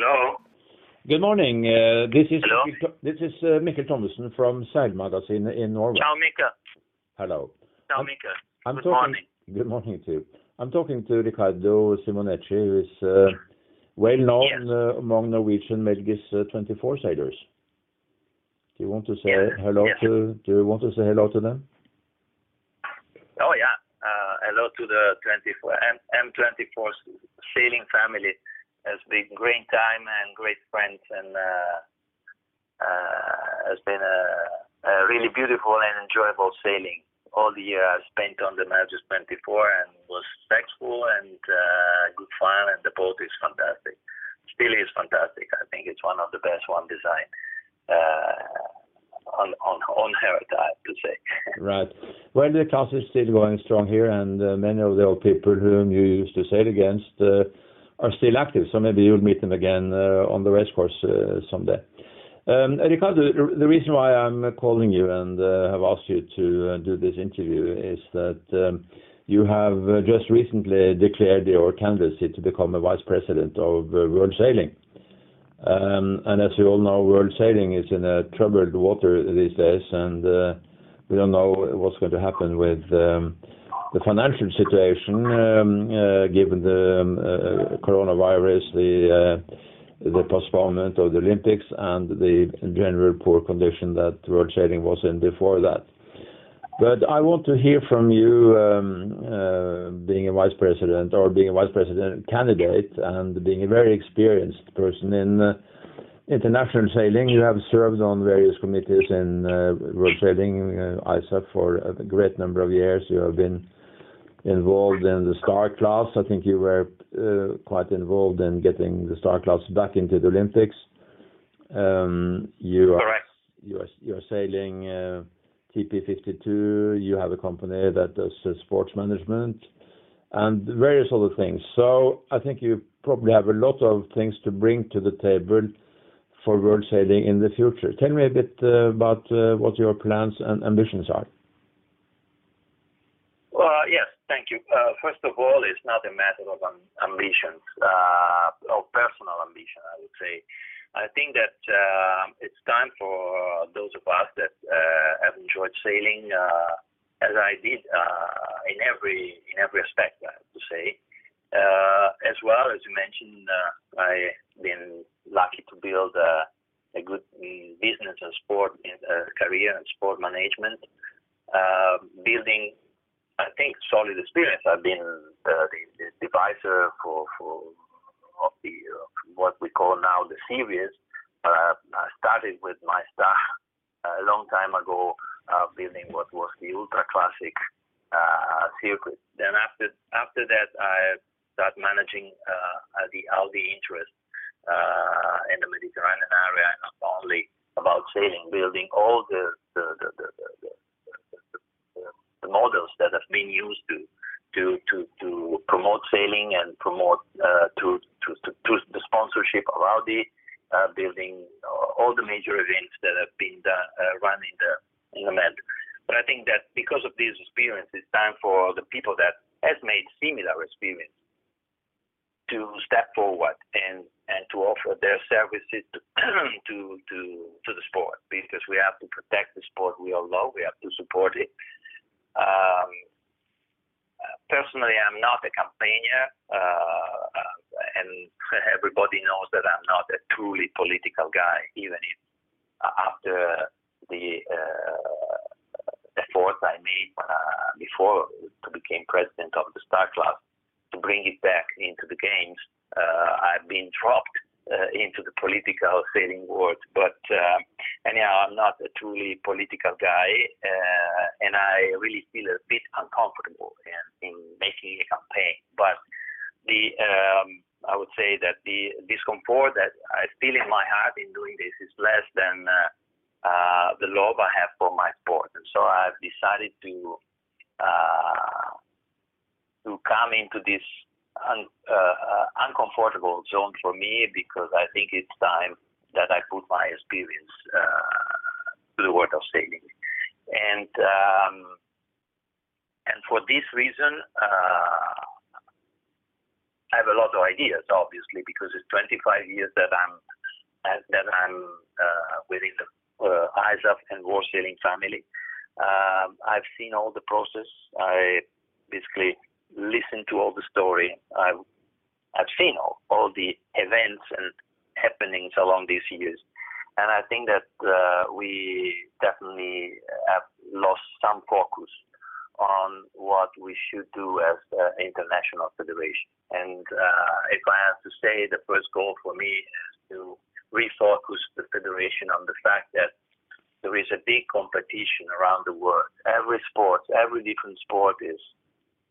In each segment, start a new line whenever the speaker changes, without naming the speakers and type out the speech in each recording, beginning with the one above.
Hello.
Good morning. Uh, this is
Hello.
This is uh, Mikkel Thomassen from Seilmagasinet in Norway.
Ciao, Mikkel.
Hello.
Ciao, Mikkel.
I'm
Good
talking-
morning.
Good morning to you. I'm talking to Riccardo Simoneschi, who is uh, well known.
Yes.
Among Norwegian Melges 24 sailors. Do you want to say hello to-
Yes.
hello
Yes.
to say hello to them?
Oh, yeah. Hello to the 24 M24 sailing family. It's been great time and great friends and uh, uh, has been a really beautiful and enjoyable sailing. All the year I spent on the Melges 24 and was successful and uh, good fun, and the boat is fantastic. Still is fantastic. I think it's one of the best one design on earth, I have to say.
Right. Well, the class is still going strong here, and many of the old people whom you used to sail against are still active. So maybe you'll meet them again uh, on the race course uh, someday. Um, Riccardo, the reason why I'm calling you and uh, have asked you to do this interview is that um, you have just recently declared your candidacy to become a vice president of World Sailing. Um and as you all know, World Sailing is in troubled water these days, and we don't know what's going to happen with um, the financial situation um, uh, given the um, uh, coronavirus, uh, the postponement of the Olympics, and the general poor condition that World Sailing was in before that. But I want to hear from you, um, being a vice president or being a vice president candidate and being a very experienced person in international sailing. You have served on various committees in World Sailing, ISA, for a great number of years. You have been involved in the Star class. I think you were uh, quite involved in getting the Star class back into the Olympics.
Um, Correct.
You're sailing uh, TP52. You have a company that does uh, sports management and various other things. So I think you probably have a lot of things to bring to the table for World Sailing in the future. Tell me a bit about what your plans and ambitions are.
Well, yes. Thank you. Uh, first of all, it's not a matter of ambitions, uh, or personal ambition, I would say. I think that uh, it's time for those of us that have enjoyed sailing, as I did, in every aspect, I have to say. As well, as you mentioned, I've been lucky to build a good mm, business and sport career in sport management. Building, I think, solid experience. I've been uh, the advisor for for uh, what we call now the series. I started with MyStar a long time ago, uh, building what was the ultra classic circuit. Then after after that, I start managing the Audi interest in the Mediterranean area, not only about sailing, building all the the the the models that have been used to to to, to promote sailing and promote uh, to to to the sponsorship of Audi, uh, building uh, all the major events that have been run in the in the Med. But I think that because of this experience, it's time for the people that has made similar experience to step forward and and to offer their services to, to to to the sport, because we have to protect the sport we all love. We have to support it. Um, personally, I'm not a campaigner, uh, and everybody knows that I'm not a truly political guy, even if uh, after the uh, effort I made before to become president of the Star class to bring it back into the games, I've been dropped Uh, into the political sailing world. But uh, anyhow, I'm not a truly political guy, uh, and I really feel a bit uncomfortable in making a campaign. But the um, I would say that the discomfort that I feel in my heart in doing this is less than uh, the love I have for my sport. And so I've decided to to come into this uncomfortable zone for me because I think it's time that I put my experience to the world of sailing. And um, and for this reason, I have a lot of ideas, obviously, because it's 25 years that I'm that I'm uh, within the uh, ISAF and World Sailing family. Um, I've seen all the process. I basically listened to all the story. I've I've seen all, all the events and happenings along these years, and I think that uh, we definitely have lost some focus on what we should do as an international federation. And uh, if I have to say, the first goal for me is to refocus the federation on the fact that there is a big competition around the world. Every sport, every different sport is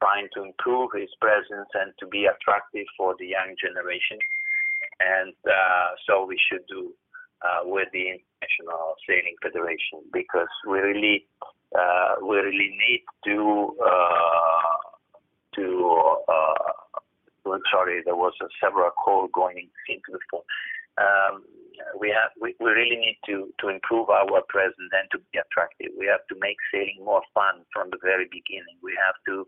trying to improve his presence and to be attractive for the young generation. And uh, so we should do uh, with the International Sailing Federation because we really uh, we really need to uh, to uh, sorry there was a several call going into the phone. Um, we have we, we really need to to improve our presence and to be attractive. We have to make sailing more fun from the very beginning. We have to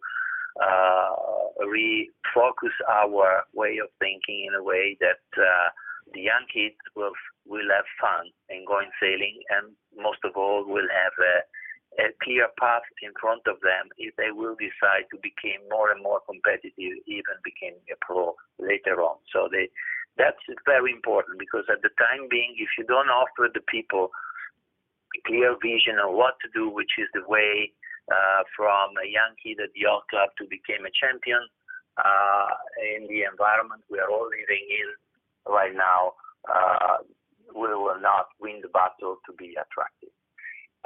refocus our way of thinking in a way that uh, the young kids will will have fun in going sailing, and most of all will have a a clear path in front of them if they will decide to become more and more competitive, even becoming a pro later on. So they, that's very important because at the time being, if you don't offer the people a clear vision of what to do, which is the way uh, from a young kid at the yacht club to became a champion uh, in the environment we are all living in right now, uh, we will not win the battle to be attractive.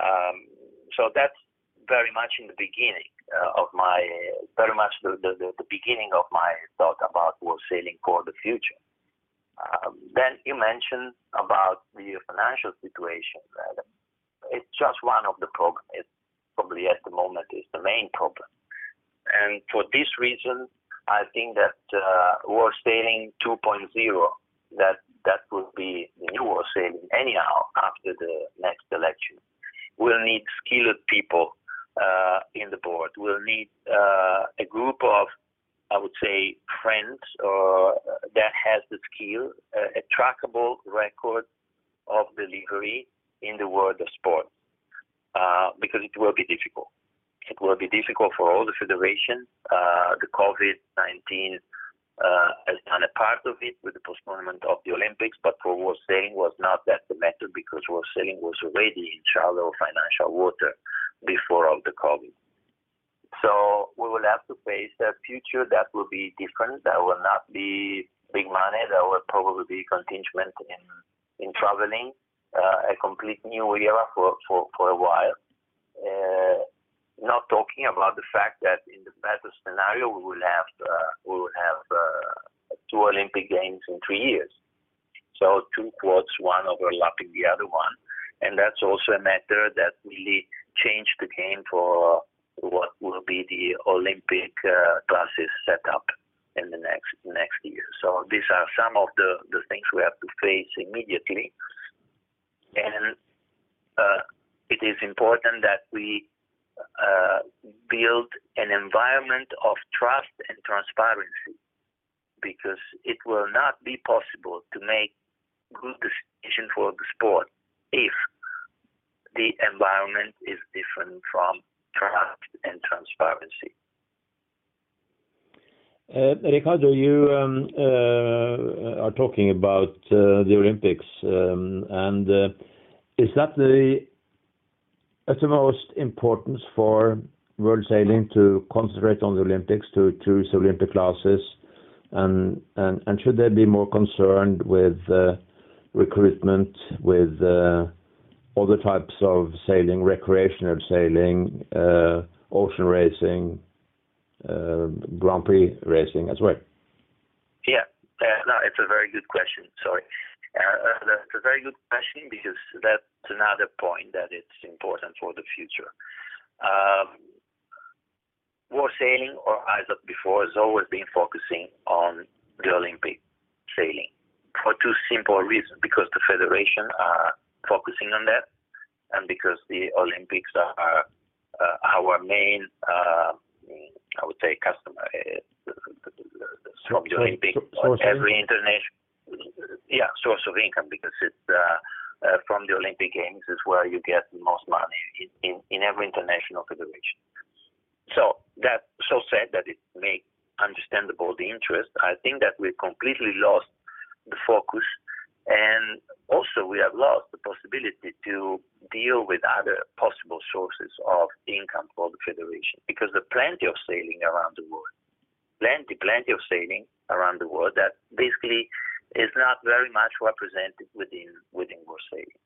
Um, so that's very much in the beginning uh, of my, very much the, the, the, beginning of my thought about world sailing for the future. Um, then you mentioned about the financial situation. Uh, it's just one of the problems. It probably at the moment is the main problem. And for this reason, I think that uh, world sailing 2.0, that that will be the new world sailing anyhow after the next election We'll need skilled people uh, in the board. We'll need uh, a group of, I would say, friends uh, that has the skill, a trackable record of delivery in the world of sport, uh, because it will be difficult. It will be difficult for all the federation. Uh, the COVID-19 uh, has done a part of it with the postponement of the Olympics, but for world sailing was not that the method because world sailing was already in shallow financial water before of the COVID. So we will have to face a future that will be different. That will not be big money. That will probably be contingent in in traveling, uh, a complete new era for for for a while. Uh, not talking about the fact that in the better scenario we will have uh, we will have uh, two Olympic Games in three years. So two quads, one overlapping the other one, and that's also a matter that really changed the game for what will be the Olympic uh, classes set up in the next next year. So these are some of the the things we have to face immediately, and uh, it is important that we uh, build an environment of trust and transparency because it will not be possible to make good decisions for the sport if the environment is different from trust and transparency.
Uh, Riccardo, you um, uh, are talking about uh, the Olympics, um, and is that the utmost importance for world sailing to concentrate on the Olympics, to choose Olympic classes, and should they be more concerned with recruitment, with other types of sailing, recreational sailing, ocean racing, Grand Prix racing as well?
Yeah, no, it's a very good question. Sorry. Uh, that's a very good question because that's another point that it's important for the future. Um, war sailing, or as before, has always been focusing on the Olympic sailing for two simple reasons: because the federation are focusing on that, and because the Olympics are uh, our main, uh, I would say, customer. Uh, from the Olympic. Every international, yeah, source of income because it's uh, uh, from the Olympic Games is where you get the most money in, in, in every international federation. So that so said that it may understandable the interest. I think that we completely lost the focus, and also we have lost the possibility to deal with other possible sources of income for the federation because there are plenty of sailing around the world, plenty, plenty of sailing around the world that basically is not very much represented within within World Sailing.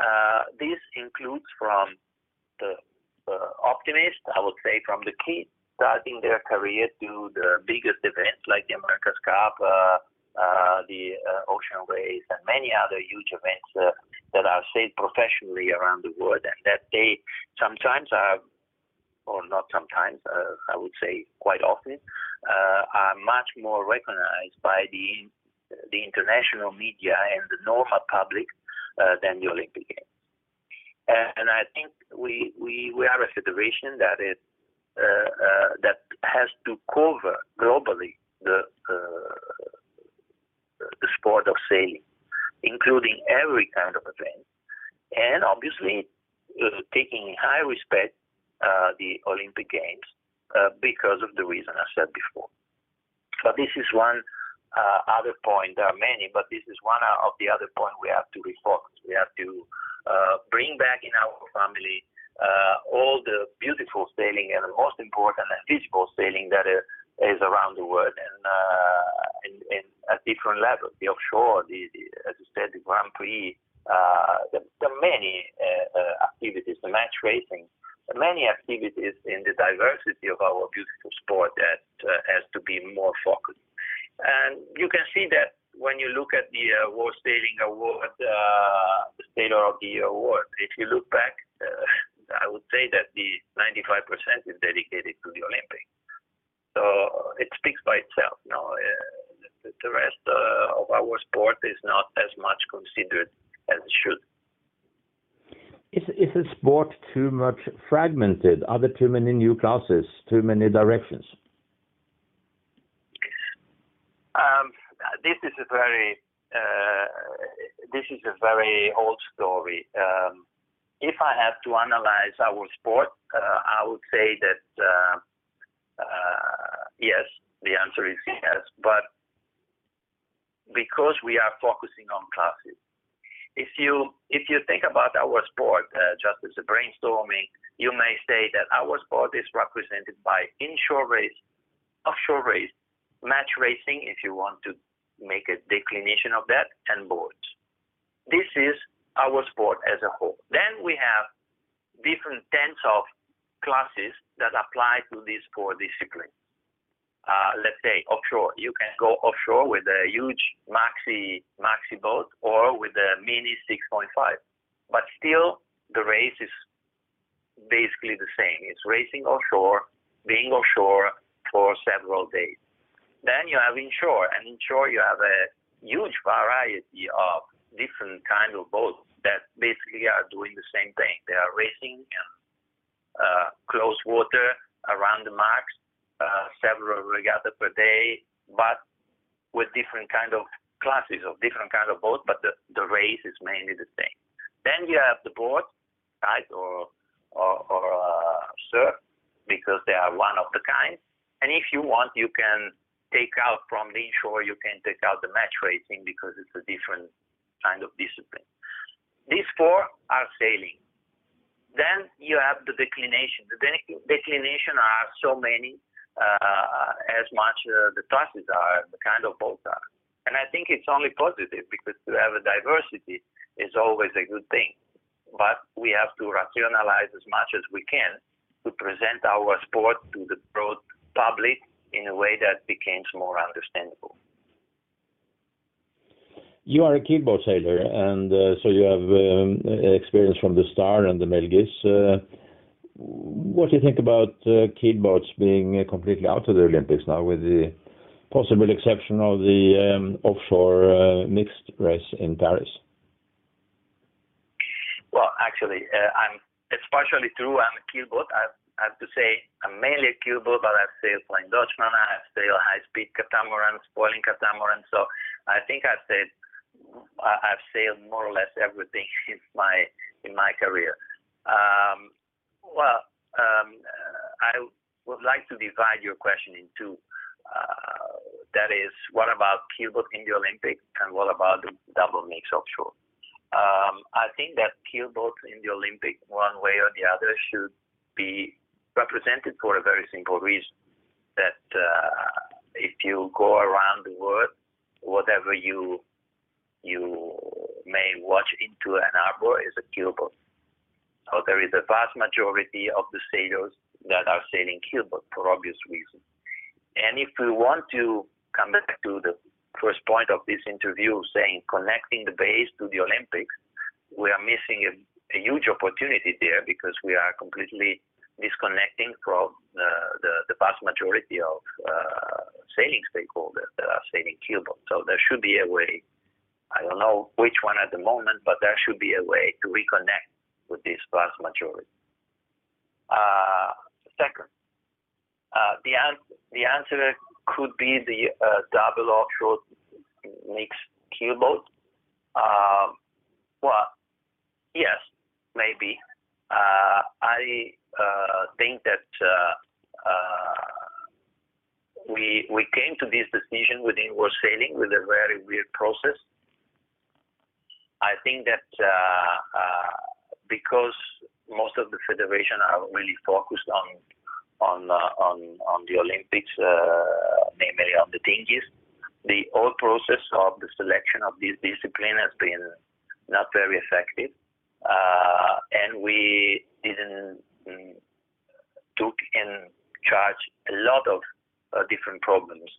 Uh, this includes from the uh, optimist, I would say, from the kids starting their career to the biggest events like the America's Cup, uh, uh, the uh, Ocean Race, and many other huge events uh, that are said professionally around the world, and that they sometimes are, or not sometimes, uh, I would say quite often, uh, are much more recognized by the the international media and the normal public than the Olympic Games. And I think we we, we are a federation that is that has to cover globally the the sport of sailing, including every kind of event, and obviously uh, taking in high respect uh, the Olympic Games uh, because of the reason I said before. But this is one uh, other point. There are many, but this is one of the other points we have to refocus. We have to uh, bring back in our family uh, all the beautiful sailing and the most important and visible sailing that is around the world and uh, in, in at different levels. The offshore, the, the as you said, the Grand Prix, uh, the, the many uh, uh, activities, the match racing, many activities in the diversity of our beautiful sport that uh, has to be more focused. And you can see that when you look at the uh, World Sailing Award, the Sailor of the Year award. If you look back, I would say that the 95% is dedicated to the Olympics. So it speaks by itself. You know, uh, the rest uh, of our sport is not as much considered as it should.
Is, is the sport too much fragmented? Are there too many new classes, too many directions?
Um, this is a very uh, this is a very old story. Um, if I have to analyze our sport, uh, I would say that uh, uh, yes, the answer is yes. But because we are focusing on classes, if you if you think about our sport uh, just as a brainstorming, you may say that our sport is represented by inshore race, offshore race, match racing, if you want to make a declination of that, and boards. This is our sport as a whole. Then we have different tens of classes that apply to these four disciplines. Uh, let's say offshore, you can go offshore with a huge maxi maxi boat or with a mini 6.5, but still the race is basically the same. It's racing offshore, being offshore for several days. Then you have inshore, and inshore you have a huge variety of different kind of boats that basically are doing the same thing. They are racing in uh, close water around the marks, uh, several regatta per day, but with different kind of classes of different kind of boats, but the, the race is mainly the same. Then you have the board, right, or or, or uh, surf, because they are one of the kind. And if you want, you can take out from the inshore, you can take out the match racing because it's a different kind of discipline. These four are sailing. Then you have the declination. The de- declination are so many as much uh, the classes are, the kind of boats are. And I think it's only positive because to have a diversity is always a good thing. But we have to rationalize as much as we can to present our sport to the broad public in a way that becomes more understandable.
You are a keelboat sailor, and uh, so you have um, experience from the Star and the Melges. Uh, what do you think about uh, keelboats being completely out of the Olympics now, with the possible exception of the um, offshore uh, mixed race in Paris?
Well, actually, uh. It's partially true. I'm a keelboat. I have to say I'm mainly a keelboat, but I've sailed Flying Dutchman, I've sailed high-speed catamarans, foiling catamarans. So I think I've sailed more or less everything in my in my career. Well, um, I would like to divide your question in two. Uh, that is, what about keelboat in the Olympics, and what about the double mix offshore? Um, I think that keelboats in the Olympic, one way or the other, should be represented for a very simple reason. That uh, if you go around the world, whatever you you may watch into an harbor is a keelboat. So there is a vast majority of the sailors that are sailing keelboat for obvious reasons. And if we want to come back to the first point of this interview, saying connecting the base to the Olympics, we are missing a, a huge opportunity there because we are completely disconnecting from uh, the, the vast majority of uh, sailing stakeholders that are sailing keelboat. So there should be a way I don't know which one at the moment, but there should be a way to reconnect with this vast majority. Uh, second, uh, the, an- the answer could be the uh, double offshore mixed keelboat. Uh, well, yes, maybe. Uh, I uh, think that we we came to this decision within World Sailing with a very weird process I think that uh, uh, because most of the federation are really focused on on uh, on on the Olympics, namely on the dinghies, the whole process of the selection of this discipline has been not very effective, uh, and we didn't mm, took in charge a lot of uh, different problems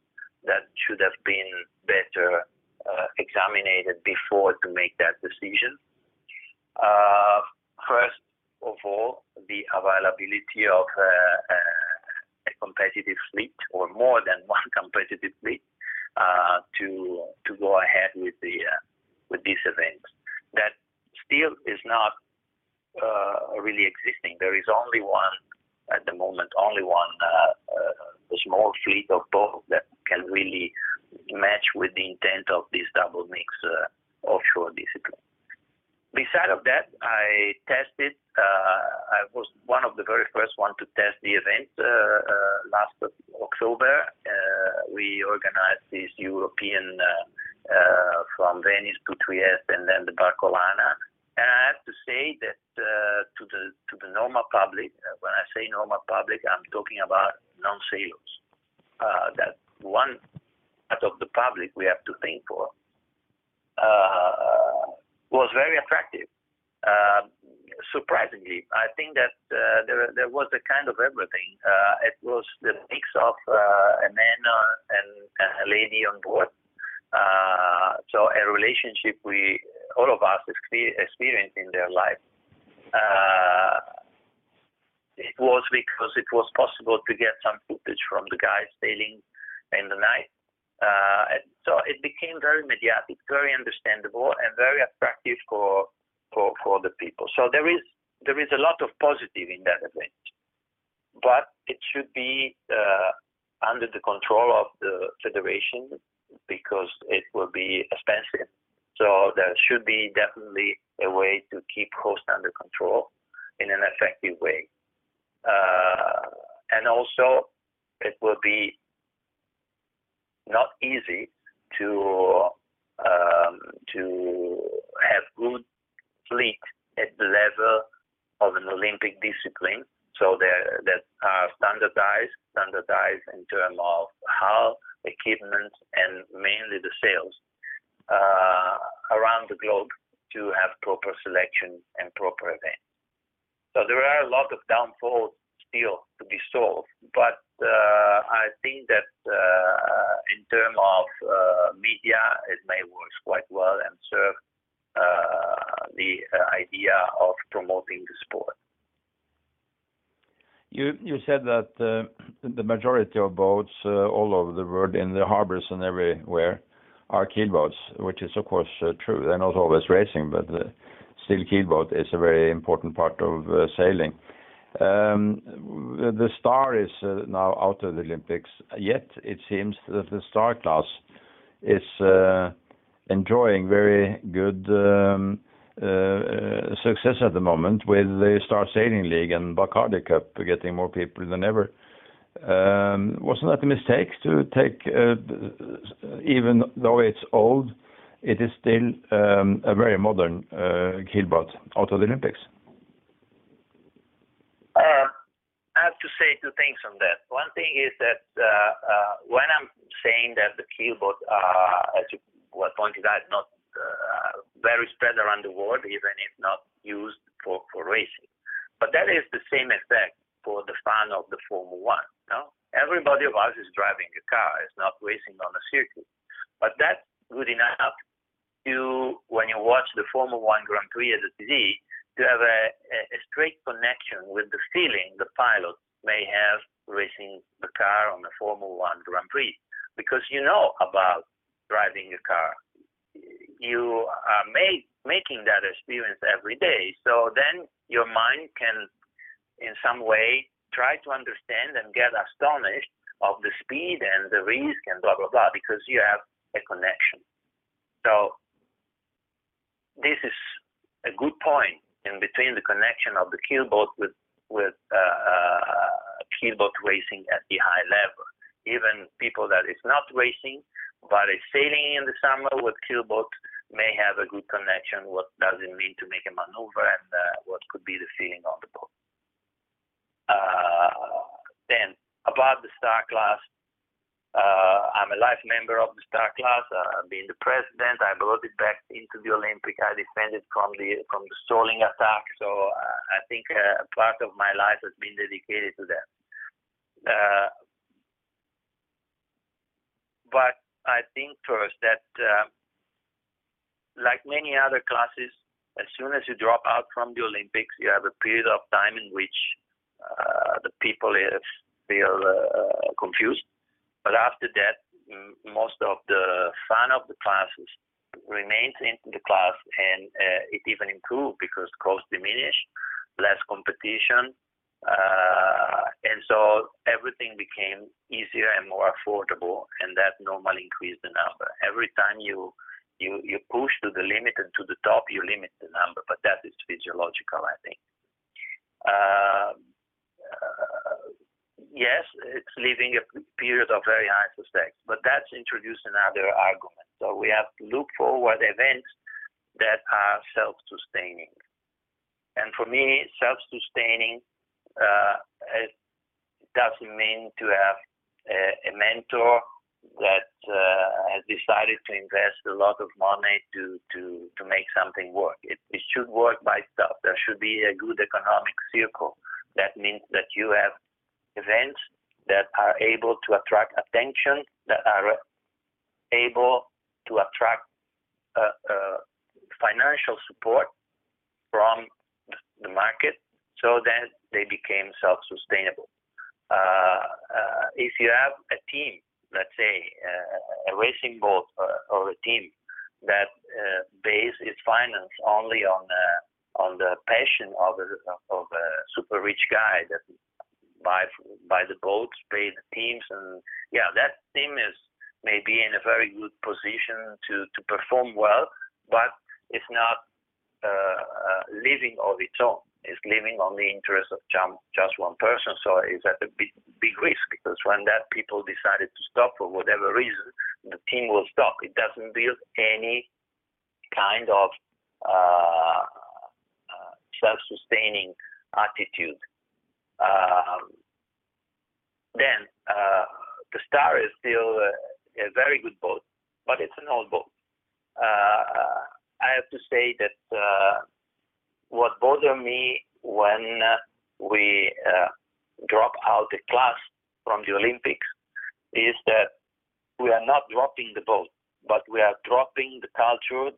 that should have been better uh, examined before to make that decision. Uh, first of all, the availability of uh, a competitive fleet or more than one competitive fleet uh, to to go ahead with the uh, with this event. That still is not uh, really existing. There is only one at the moment, only one small fleet of boats that can really match with the intent of this double mix uh, offshore discipline. Beside of that, I tested. Uh, I was one of the very first one to test the event uh, uh last October. Uh, we organized this European uh, from Venice to Trieste and then the Barcolana. And I have to say that to the to the normal public, when I say normal public, I'm talking about non-sailors. that one part of the public we have to think for, uh, was very attractive. Uh, surprisingly, I think that uh, there there was a kind of everything. Uh, it was the mix of uh, a man and, a lady on board. Uh, so a relationship we all of us experience in their life. it was because it was possible to get some footage from the guys sailing in the night uh, so it became very mediatic, very understandable, and very attractive for for for the people. So there is there is a lot of positive in that event, but it should be uh, under the control of the federation because it will be expensive. So there should be definitely a way to keep cost under control in an effective way, uh, and also it will be not easy to um, to have good fleet at the level of an Olympic discipline. So that that are standardized, standardized in terms of hull, equipment, and mainly the sails uh, around the globe to have proper selection and proper events. So there are a lot of downfalls still to be solved, but uh, I think that uh, in terms of uh, media, it may work quite well and serve the idea of promoting the sport.
You you said that uh, the majority of boats uh, all over the world in the harbors and everywhere are keelboats, which is of course uh, true. They're not always racing, but still keelboat is a very important part of sailing. Um, the star is uh, now out of the Olympics. Yet it seems that the star class is uh, enjoying very good um, uh, success at the moment with the Star Sailing League and Bacardi Cup getting more people than ever. Um, wasn't that a mistake to take, even though it's old, it is still a very modern keelboat out of the Olympics?
Uh, I have to say two things on that. One thing is that uh, uh, when I'm saying that the keelboat, uh, as you well pointed out, not uh, very spread around the world, even if not used for, for racing. But that is the same effect for the fan of the Formula One. No? Everybody of us is driving a car, is not racing on a circuit. But that's good enough to, when you watch the Formula One Grand Prix as a TV, to have a, a straight connection with the feeling the pilot may have racing the car on a Formula One Grand Prix, because you know about driving a car. You are made, making that experience every day. So then your mind can, in some way, try to understand and get astonished of the speed and the risk and blah blah blah because you have a connection. So this is a good point in between the connection of the keelboat with with uh, uh, keelboat racing at the high level. Even people that is not racing but is sailing in the summer with keelboat may have a good connection. What does it mean to make a maneuver and uh, what could be the feeling on the boat. Then about the star class, uh, I'm a life member of the Star Class. Uh, being the president, I brought it back into the Olympic. I defended from the from the stalling attack. So uh, I think uh, part of my life has been dedicated to that. Uh, but I think first that, uh, like many other classes, as soon as you drop out from the Olympics, you have a period of time in which the people feel confused but after that, most of the fun of the classes remains in the class and uh, it even improved because cost diminished, less competition, uh, and so everything became easier and more affordable, and that normally increased the number. Every time you you you push to the limit and to the top, you limit the number, but that is physiological, I think. Uh, uh yes, it's leaving a period of very high success, but that's introduced another argument. So we have to look forward events that are self-sustaining. And for me, self-sustaining uh, doesn't mean to have a, a mentor that uh, has decided to invest a lot of money to to to make something work. It, it should work by itself. There should be a good economic circle. That means that you have events that are able to attract attention, that are able to attract uh, uh, financial support from the market so that they became self-sustainable. Uh, uh if you have a team, let's say uh, a racing boat or, or, a team that uh, base its finance only on on the passion of a, of a super rich guy that buy buy the boats, pay the teams, and yeah, that team is maybe in a very good position to to perform well, but it's not uh, uh, living of its own. It's living on the interest of just one person, so it's at a big big risk because when that people decided to stop for whatever reason, the team will stop. It doesn't build any kind of uh, uh self-sustaining attitude um, then uh, the Star is still a, a, very good boat, but it's an old boat. Uh, I have to say that uh, what bothered me when we uh, drop out the class from the Olympics is that we are not dropping the boat, but we are dropping the culture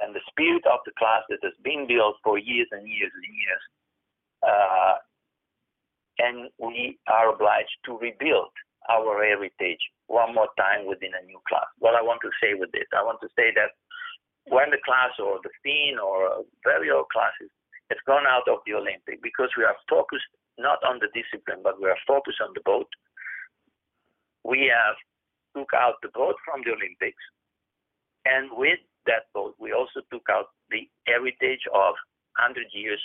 and the spirit of the class that has been built for years and years and years uh, and we are obliged to rebuild our heritage one more time within a new class. What I want to say with this, I want to say that when the class or the Finn or very old classes has gone out of the Olympic because we are focused not on the discipline, but we are focused on the boat. We have took out the boat from the Olympics, and with that boat, we also took out the heritage of 100 years,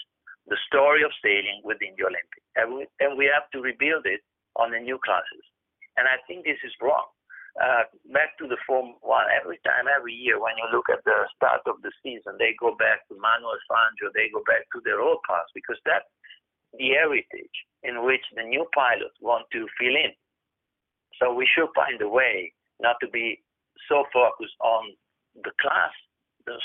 the story of sailing within the Olympic, and we, and we have to rebuild it on the new classes. And I think this is wrong. Uh, back to the Form 1, every time, every year, when you look at the start of the season, they go back to Manuel Fangio, they go back to their old past, because that's the heritage in which the new pilots want to fill in. So we should find a way not to be so focused on the class,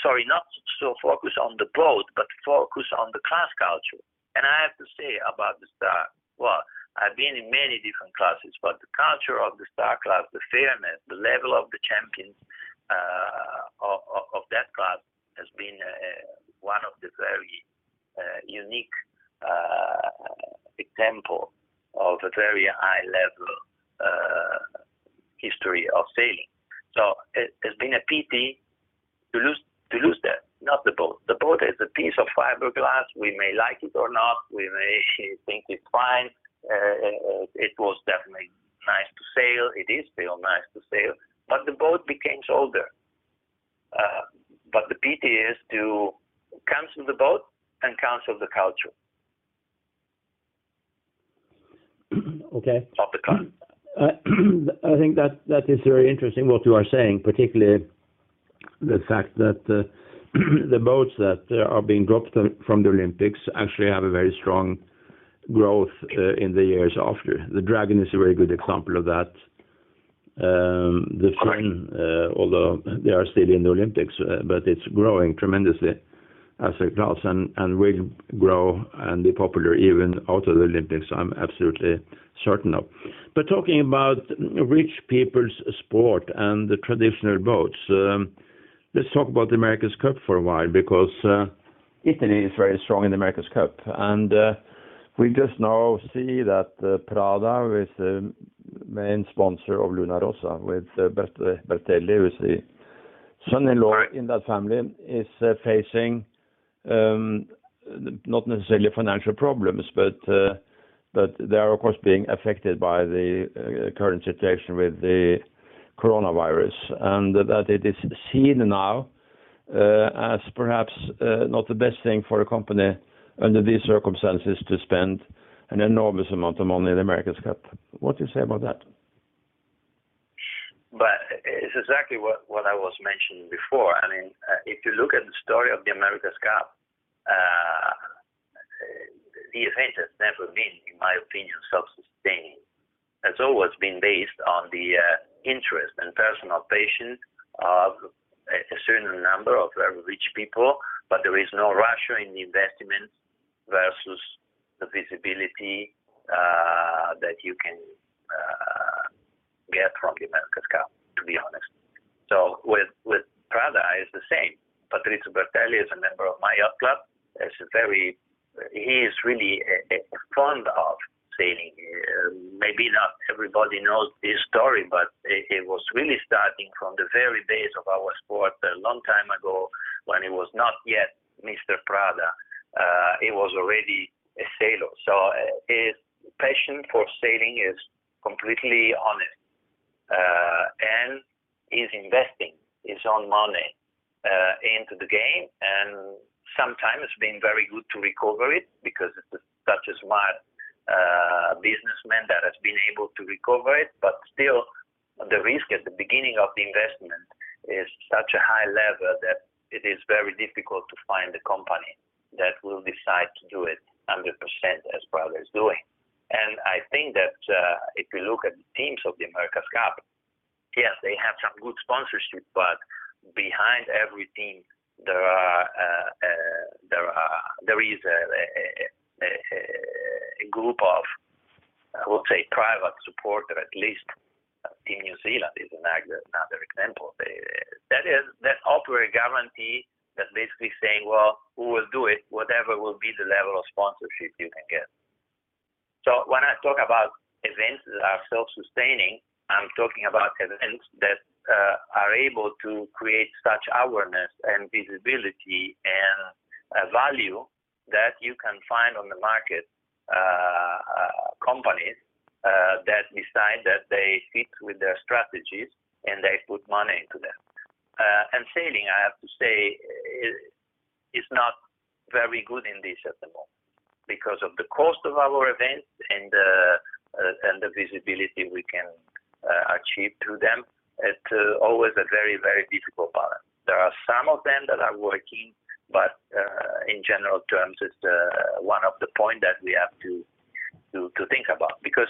sorry, not so focus on the boat, but focus on the class culture. And I have to say about the Star, well, I've been in many different classes, but the culture of the star class, the fairness, the level of the champions uh, of, of, that class has been uh, one of the very uh, unique uh, example of a very high level uh, history of sailing. So it, has been a pity to lose to lose that, not the boat. The boat is a piece of fiberglass. We may like it or not. We may think it's fine uh, it was definitely nice to sail. It is still nice to sail, but the boat became older. Uh, but the pity is to cancel the boat and cancel the culture.
Okay.
Of the car.
I think that that is very interesting what you are saying, particularly the fact that uh, the boats that are being dropped from the Olympics actually have a very strong growth uh, in the years after. The Dragon is a very good example of that. Um, the Finn, uh, although they are still in the Olympics, uh, but it's growing tremendously as a class and, and will grow and be popular even out of the Olympics, I'm absolutely certain of. But talking about rich people's sport and the traditional boats, um, let's talk about the America's Cup for a while because uh, Italy is very strong in the America's Cup. And uh, we just now see that uh, Prada is the main sponsor of Luna Rossa with uh, Bertelli, who is the son-in-law in that family, is uh, facing um, not necessarily financial problems, but uh, but they are of course being affected by the uh, current situation with the coronavirus, and that it is seen now uh, as perhaps not the best thing for a company under these circumstances to spend an enormous amount of money in the America's Cup. What do you say about that?
But it's exactly what, what I was mentioning before. I mean, uh, if you look at the story of the America's Cup, uh, the event has never been, in my opinion, self-sustaining. It's always been based on the uh, interest and personal passion of a certain number of very rich people, but there is no rush in the investment versus the visibility uh, that you can uh, get from the America's Cup, to be honest. So with with Prada is the same. Patrizio Bertelli is a member of my yacht club. Is very he is really a, a fond of sailing. Uh, maybe not everybody knows this story, but it, it, was really starting from the very base of our sport a long time ago when it was not yet Mr. Prada uh, he was already a sailor. So uh, his passion for sailing is completely honest, uh, and he's investing his own money uh, into the game, and sometimes it's been very good to recover it because it's such a smart uh, businessman that has been able to recover it, but still the risk at the beginning of the investment is such a high level that it is very difficult to find a company that will decide to do it 100% as Prada is doing. And I think that uh, if we look at the teams of the America's Cup, yes, they have some good sponsorship, but behind every team there are uh, uh, there are there is a, a, a, group of I would say private supporter at least. Team New Zealand is another example. That is that a guarantee that's basically saying, well, who will do it, whatever will be the level of sponsorship you can get. So when I talk about events that are self-sustaining, I'm talking about events that uh, are able to create such awareness and visibility and uh, value that you can find on the market uh, uh, companies uh, that decide that they fit with their strategies and they put money into them. and sailing, I have to say, is not very good in this at the moment because of the cost of our events and and the visibility we can achieve through them. It's always a very very difficult balance. There are some of them that are working, but in general terms, it's one of the points that we have to, to think about because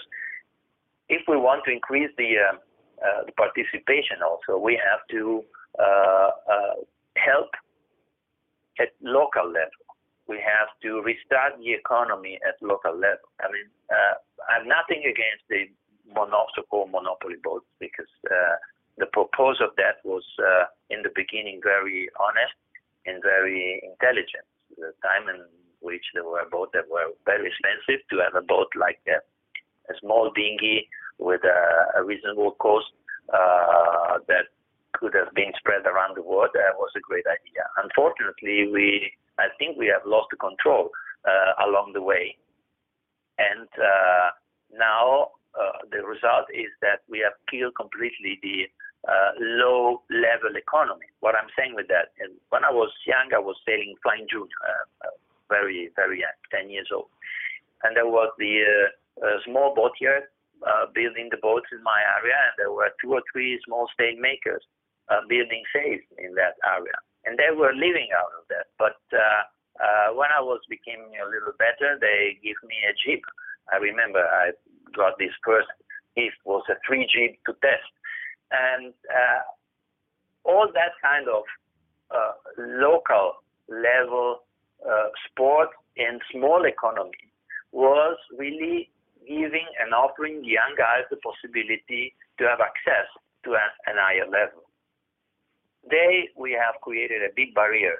if we want to increase the uh, participation also, we have to uh, uh, help at local level. We have to restart the economy at local level. I mean, I have nothing against the so-called monopoly boats because the purpose of that was in the beginning very honest and very intelligent. The time in which there were boats that were very expensive to have a boat like that, a small dinghy with a, a reasonable cost uh, that could have been spread around the world, that was a great idea. Unfortunately, we I think we have lost the control uh, along the way, and uh, now uh, the result is that we have killed completely the uh, low level economy. What I'm saying with that, when I was young, I was sailing Flying Junior, uh, very very young, 10 years old, and there was the small boat yard uh, building the boats in my area, and there were two or three small sail makers uh, building sails in that area, and they were living out of that. But uh, uh, when I was becoming a little better, they give me a jeep. I remember I got this first gift was a three jeep to test, and uh, all that kind of uh, local level uh, sport in small economy was really giving and offering young guys the possibility to have access to an, an higher level. Today, we have created a big barrier.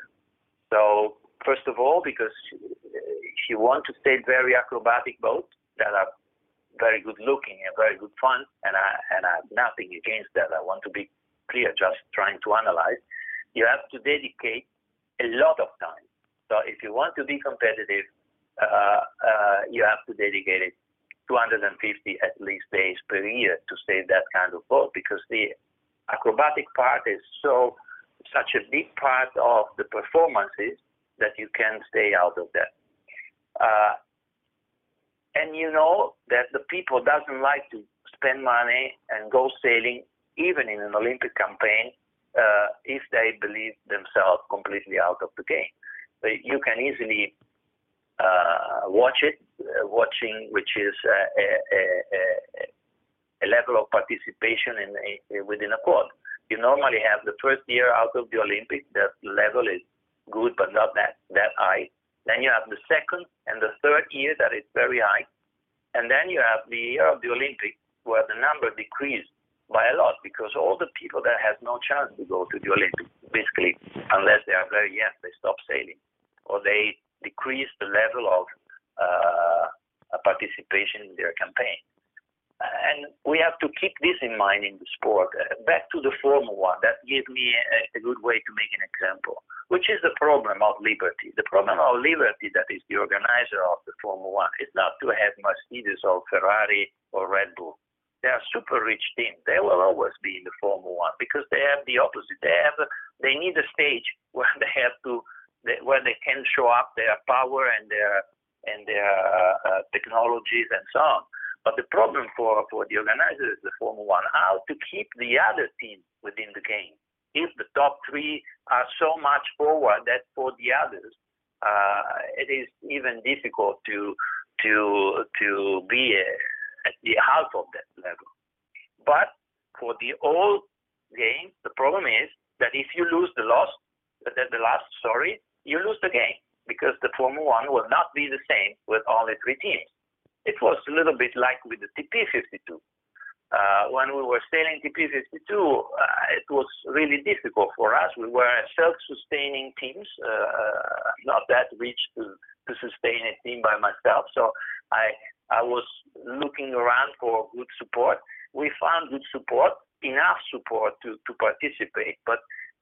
So, first of all, because if you want to sail very acrobatic boats that are very good looking and very good fun, and I, and I have nothing against that, I want to be clear, just trying to analyze, you have to dedicate a lot of time. So, if you want to be competitive, uh, uh, you have to dedicate it 250 at least days per year to stay that kind of boat because the acrobatic part is so such a big part of the performances that you can stay out of that. Uh, and you know that the people doesn't like to spend money and go sailing even in an Olympic campaign uh, if they believe themselves completely out of the game. But you can easily uh, watch it, uh, watching which is uh, a, a, a, a, level of participation in, in, within a quad. You normally have the first year out of the Olympics, that level is good but not that, that high. Then you have the second and the third year that is very high. And then you have the year of the Olympics where the number decreased by a lot because all the people that have no chance to go to the Olympics, basically, unless they are very young, they stop sailing or they decrease the level of uh, participation in their campaign. And we have to keep this in mind in the sport. Uh, back to the Formula One, that gives me a, a, good way to make an example, which is the problem of Liberty. The problem of Liberty, that is the organizer of the Formula One, is not to have Mercedes or Ferrari or Red Bull. They are super rich teams. They will always be in the Formula One because they have the opposite. They have they need a stage where they have to where they can show up their power and their and their uh, uh, technologies and so on. But the problem for, for the organizers of the Formula One, how to keep the other teams within the game. If the top three are so much forward that for the others, uh, it is even difficult to to to be uh, at the half of that level. But for the old game, the problem is that if you lose the last, the, the last sorry, you lose the game because the Formula One will not be the same with only three teams. It was a little bit like with the TP52. Uh, when we were sailing TP52, uh, it was really difficult for us. We were self-sustaining teams, uh, not that rich to, to sustain a team by myself. So I I was looking around for good support. We found good support, enough support to, to participate, but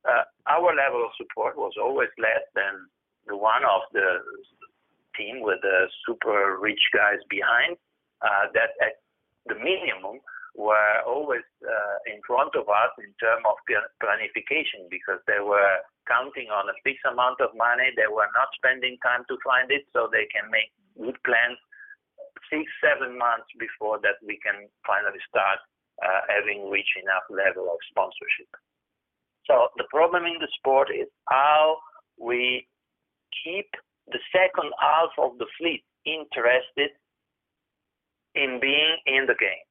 uh, our level of support was always less than the one of the team with the super rich guys behind uh, that at the minimum were always uh, in front of us in terms of planification because they were counting on a fixed amount of money. They were not spending time to find it, so they can make good plans six, seven months before that we can finally start uh, having reached enough level of sponsorship. So the problem in the sport is how we keep the second half of the fleet interested in being in the game.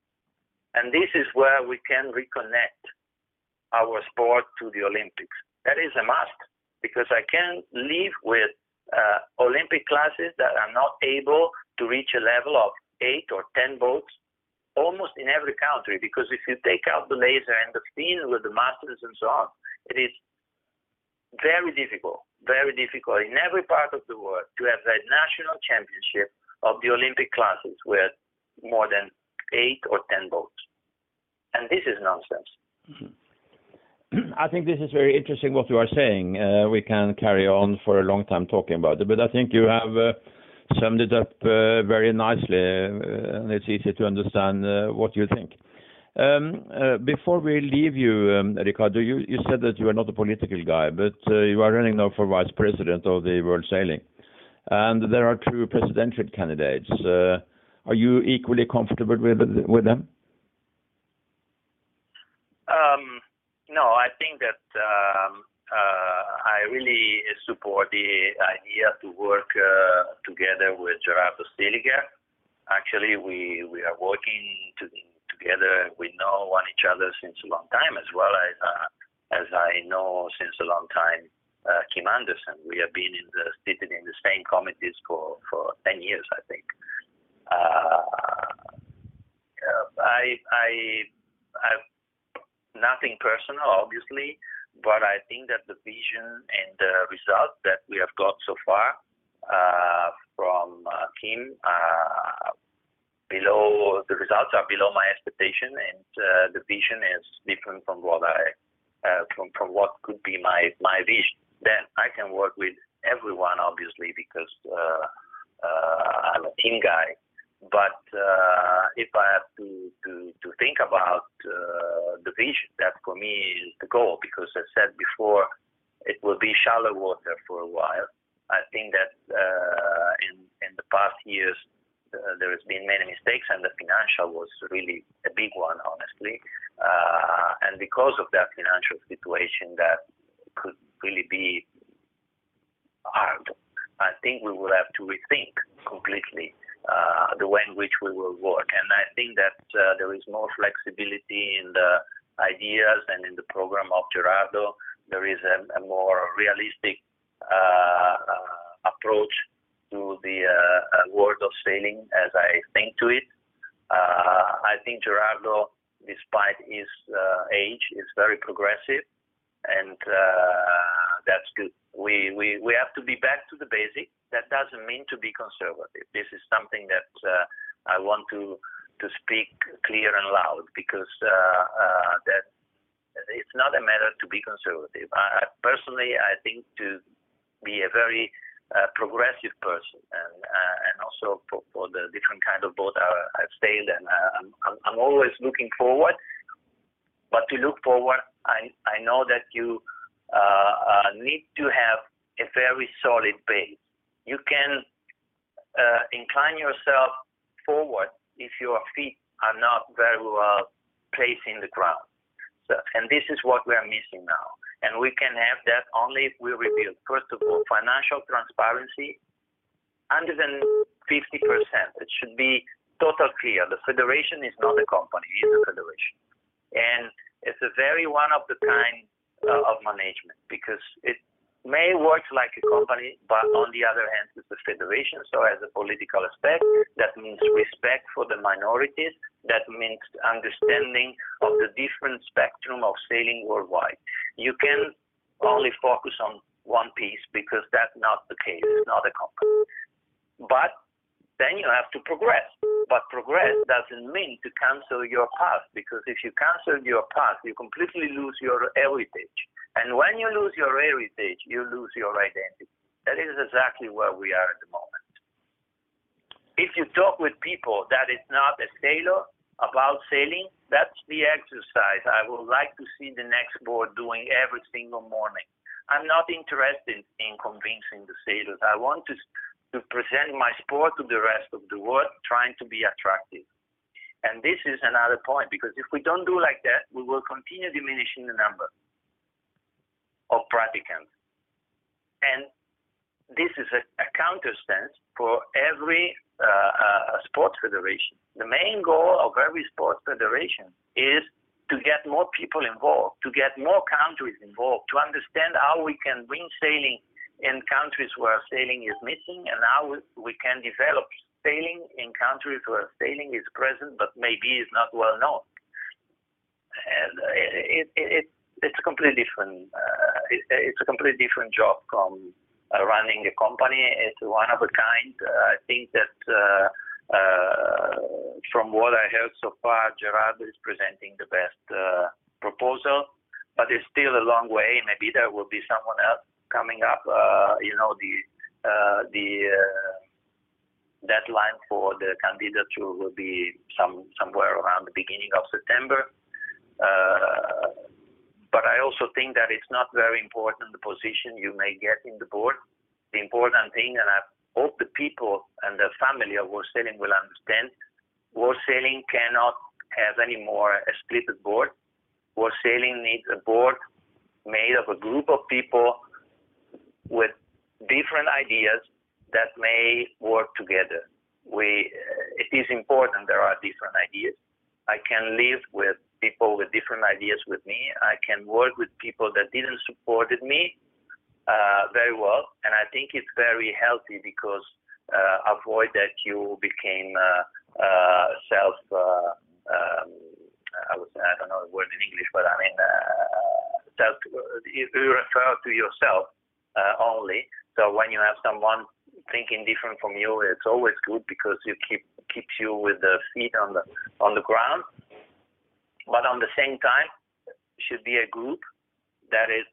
And this is where we can reconnect our sport to the Olympics. That is a must because I can't live with uh, Olympic classes that are not able to reach a level of eight or ten boats almost in every country because if you take out the laser and the Finn with the masters and so on, it is very difficult, very difficult in every part of the world to have a national championship of the Olympic classes with more than eight or ten boats. And this is nonsense. Mm-hmm.
I think this is very interesting what you are saying. Uh, we can carry on for a long time talking about it, but I think you have uh, summed it up uh, very nicely, and it's easy to understand what you think. Um, before we leave you, um, Riccardo, you said that you are not a political guy, but you are running now for vice president of the World Sailing, and there are two presidential candidates. Are you equally comfortable with them?
Um, no, I think that uh, I really support the idea to work uh, together with Gerardo Seeliger. Actually, we we are working to, together. We know one each other since a long time, as well as uh, as I know since a long time uh, Kim Andersen. We have been in the seated in the same committees for for ten years, I think. Uh, I I I've nothing personal, obviously, but I think that the vision and the results that we have got so far uh, from uh, Kim uh, below the results are below my expectation, and uh, the vision is different from what I uh, from from what could be my my vision. Then I can work with everyone, obviously, because uh, I'm a team guy but if I have to, to, to think about the vision, that for me is the goal because I said before it will be shallow water for a while. I think that in, in the past years uh, there has been many mistakes and the financial was really a big one, honestly. Uh, and because of that financial situation that could really be hard, I think we will have to rethink completely uh, the way in which we will work. And I think that uh, there is more flexibility in the ideas and in the program of Gerardo. There is a, a more realistic uh, uh approach to the uh, world of sailing as I think to it. I think Gerardo, despite his age, is very progressive, and that's good. We, we, we have to be back to the basics that doesn't mean to be conservative. This is something that uh, I want to to speak clear and loud because uh, uh, that it's not a matter to be conservative. I, personally, I think to be a very uh, progressive person, and uh, and also for, for the different kind of boat I, I've sailed, and uh, I'm, I'm always looking forward. But to look forward, I I know that you need to have a very solid base you can uh, incline yourself forward if your feet are not very well placed in the ground. So, and this is what we are missing now. And we can have that only if we rebuild, first of all, financial transparency, 150%. It should be total clear. The federation is not a company, it is a federation. And it's a very one of the kind uh, of management because it may work like a company, but on the other hand, it's a federation. So, as a political aspect, that means respect for the minorities. That means understanding of the different spectrum of sailing worldwide. You can only focus on one piece because that's not the case. It's not a company. But then you have to progress. But progress doesn't mean to cancel your past because if you cancel your past, you completely lose your heritage. And when you lose your heritage, you lose your identity. That is exactly where we are at the moment. if you talk with people that is not a sailor about sailing, that's the exercise I would like to see the next board doing every single morning. I'm not interested in convincing the sailors. I want to to present my sport to the rest of the world, trying to be attractive. And this is another point because if we don't do like that, we will continue diminishing the number of practicants. And this is a, a counterstance for every uh, uh, sports federation. The main goal of every sports federation is to get more people involved, to get more countries involved, to understand how we can bring sailing in countries where sailing is missing and how we can develop sailing in countries where sailing is present but maybe is not well known. And it, it, it, it's a completely different uh, it, it's a completely different job from uh, running a company. It's one of a kind. Uh, I think that uh, uh, from what I heard so far, Gerard is presenting the best uh, proposal, but it's still a long way. Maybe there will be someone else coming up. Uh, you know, the uh, the uh, deadline for the candidature will be some somewhere around the beginning of September. But I also think that it's not very important the position you may get in the board. The important thing, and I hope the people and the family of World Sailing will understand, World Sailing cannot have any more a split board. World Sailing needs a board made of a group of people with different ideas that may work together. We, uh, it is important there are different ideas. I can live with people with different ideas with me. I can work with people that didn't support me uh, very well, and I think it's very healthy because uh, avoid that you became uh, uh self. Uh, um, I, was, I don't know the word in English, but I mean uh, self. You refer to yourself uh, only. So when you have someone thinking different from you, it's always good because you keep keeps you with the feet on the on the ground. But on the same time, should be a group that is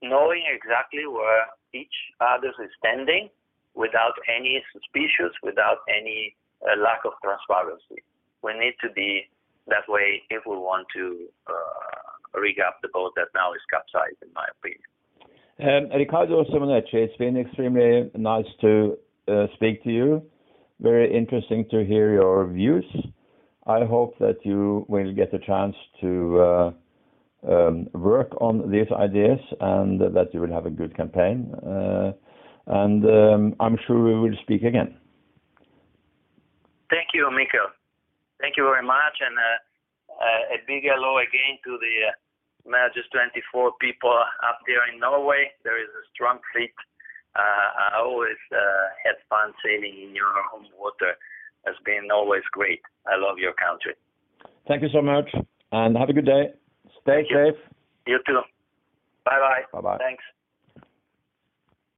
knowing exactly where each other is standing without any suspicious, without any uh, lack of transparency. We need to be that way if we want to uh, rig up the boat that now is capsized, in my opinion.
Um, Riccardo Simoneschi, it's been extremely nice to uh, speak to you. Very interesting to hear your views. I hope that you will get a chance to uh, um, work on these ideas and that you will have a good campaign. Uh, and um, I'm sure we will speak again.
Thank you, Mikael. Thank you very much, and uh, a big hello again to the J/24 people up there in Norway. There is a strong fleet. Uh, I always uh, had fun sailing in your home water. Has been always great. I love your country.
Thank you so much, and have a good day. Stay
Thank
safe.
You. you too. Bye bye.
Bye bye.
Thanks.